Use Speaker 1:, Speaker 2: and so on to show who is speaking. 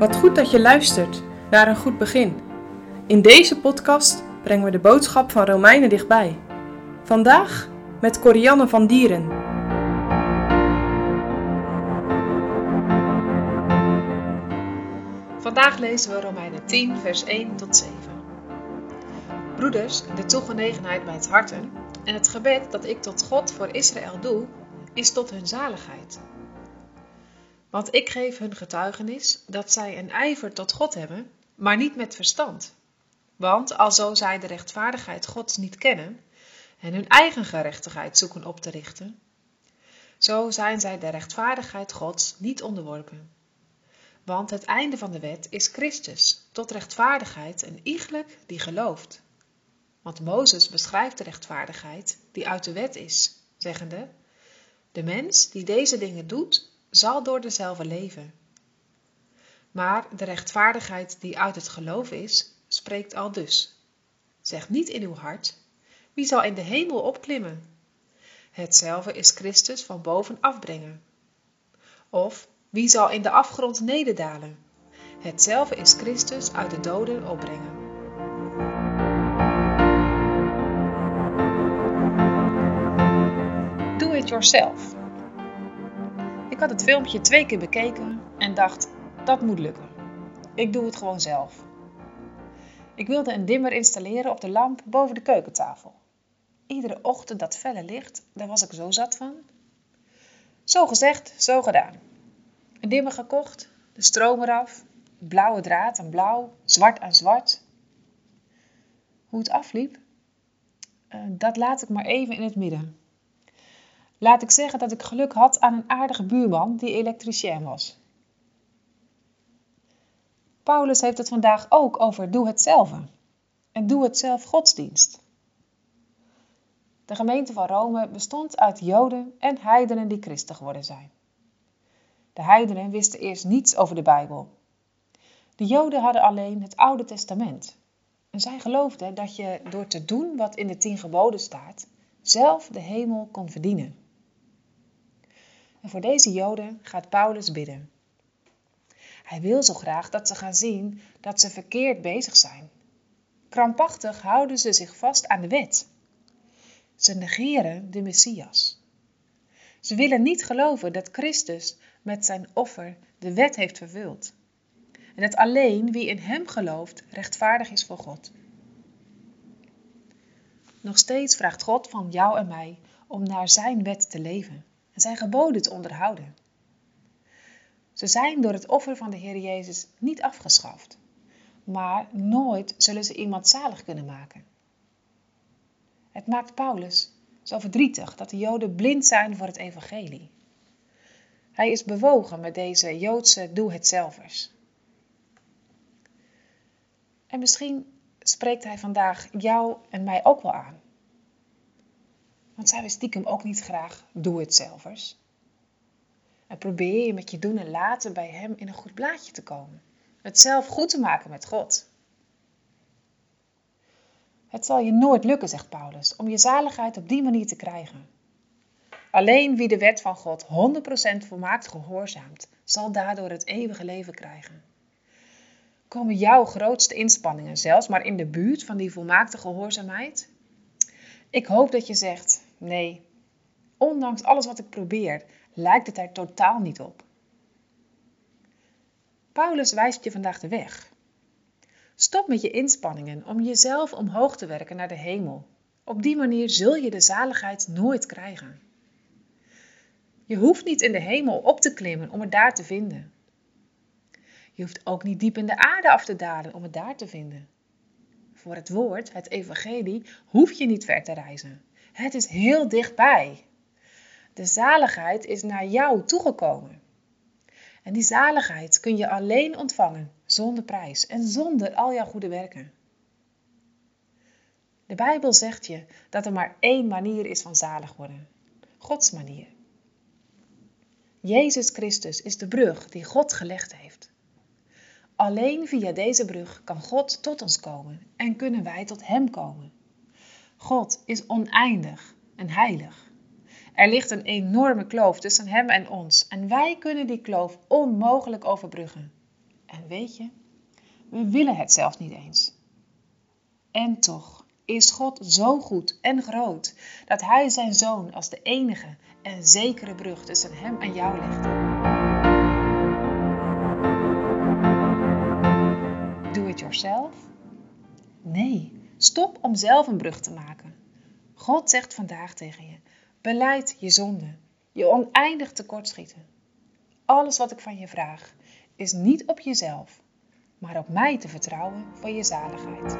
Speaker 1: Wat goed dat je luistert naar een goed begin. In deze podcast brengen we de boodschap van Romeinen dichtbij. Vandaag met Corianne van Dieren.
Speaker 2: Vandaag lezen we Romeinen 10, vers 1 tot 7. Broeders, de toegenegenheid bij het harten en het gebed dat ik tot God voor Israël doe, is tot hun zaligheid. Want ik geef hun getuigenis dat zij een ijver tot God hebben, maar niet met verstand. Want alzo zij de rechtvaardigheid Gods niet kennen en hun eigen gerechtigheid zoeken op te richten, zo zijn zij de rechtvaardigheid Gods niet onderworpen. Want het einde van de wet is Christus, tot rechtvaardigheid en iegelijk die gelooft. Want Mozes beschrijft de rechtvaardigheid die uit de wet is, zeggende: De mens die deze dingen doet, zal door dezelfde leven. Maar de rechtvaardigheid die uit het geloof is, spreekt al dus. Zeg niet in uw hart, wie zal in de hemel opklimmen? Hetzelfde is Christus van boven afbrengen. Of wie zal in de afgrond nederdalen? Hetzelfde is Christus uit de doden opbrengen. Do it yourself. Ik had het filmpje twee keer bekeken en dacht, dat moet lukken. Ik doe het gewoon zelf. Ik wilde een dimmer installeren op de lamp boven de keukentafel. Iedere ochtend dat felle licht, daar was ik zo zat van. Zo gezegd, zo gedaan. Een dimmer gekocht, de stroom eraf, blauwe draad aan blauw, zwart aan zwart. Hoe het afliep, eh, dat laat ik maar even in het midden. Laat ik zeggen dat ik geluk had aan een aardige buurman die elektricien was. Paulus heeft het vandaag ook over doe het zelf en doe het zelf godsdienst. De gemeente van Rome bestond uit Joden en heidenen die christen geworden zijn. De heidenen wisten eerst niets over de Bijbel. De Joden hadden alleen het Oude Testament. En zij geloofden dat je door te doen wat in de tien geboden staat, zelf de hemel kon verdienen. En voor deze Joden gaat Paulus bidden. Hij wil zo graag dat ze gaan zien dat ze verkeerd bezig zijn. Krampachtig houden ze zich vast aan de wet. Ze negeren de Messias. Ze willen niet geloven dat Christus met zijn offer de wet heeft vervuld. En dat alleen wie in Hem gelooft rechtvaardig is voor God. Nog steeds vraagt God van jou en mij om naar Zijn wet te leven en zijn geboden te onderhouden. Ze zijn door het offer van de Heer Jezus niet afgeschaft, maar nooit zullen ze iemand zalig kunnen maken. Het maakt Paulus zo verdrietig dat de Joden blind zijn voor het evangelie. Hij is bewogen met deze Joodse doe-het-zelvers. En misschien spreekt hij vandaag jou en mij ook wel aan. Want zijn we stiekem ook niet graag doe-het-zelvers? En probeer je met je doen en laten bij Hem in een goed blaadje te komen. Het zelf goed te maken met God. Het zal je nooit lukken, zegt Paulus, om je zaligheid op die manier te krijgen. Alleen wie de wet van God 100% volmaakt gehoorzaamt, zal daardoor het eeuwige leven krijgen. Komen jouw grootste inspanningen zelfs maar in de buurt van die volmaakte gehoorzaamheid? Ik hoop dat je zegt: nee, ondanks alles wat ik probeer, lijkt het er totaal niet op. Paulus wijst je vandaag de weg. Stop met je inspanningen om jezelf omhoog te werken naar de hemel. Op die manier zul je de zaligheid nooit krijgen. Je hoeft niet in de hemel op te klimmen om het daar te vinden. Je hoeft ook niet diep in de aarde af te dalen om het daar te vinden. Voor het woord, het evangelie, hoef je niet ver te reizen. Het is heel dichtbij. De zaligheid is naar jou toegekomen. En die zaligheid kun je alleen ontvangen zonder prijs en zonder al jouw goede werken. De Bijbel zegt je dat er maar één manier is van zalig worden: Gods manier. Jezus Christus is de brug die God gelegd heeft. Alleen via deze brug kan God tot ons komen en kunnen wij tot Hem komen. God is oneindig en heilig. Er ligt een enorme kloof tussen Hem en ons en wij kunnen die kloof onmogelijk overbruggen. En weet je, we willen het zelfs niet eens. En toch is God zo goed en groot dat Hij zijn zoon als de enige en zekere brug tussen Hem en jou legt. Do it yourself? Nee, stop om zelf een brug te maken. God zegt vandaag tegen je: beleid je zonde, je oneindig tekortschieten. Alles wat ik van je vraag is niet op jezelf, maar op mij te vertrouwen voor je zaligheid.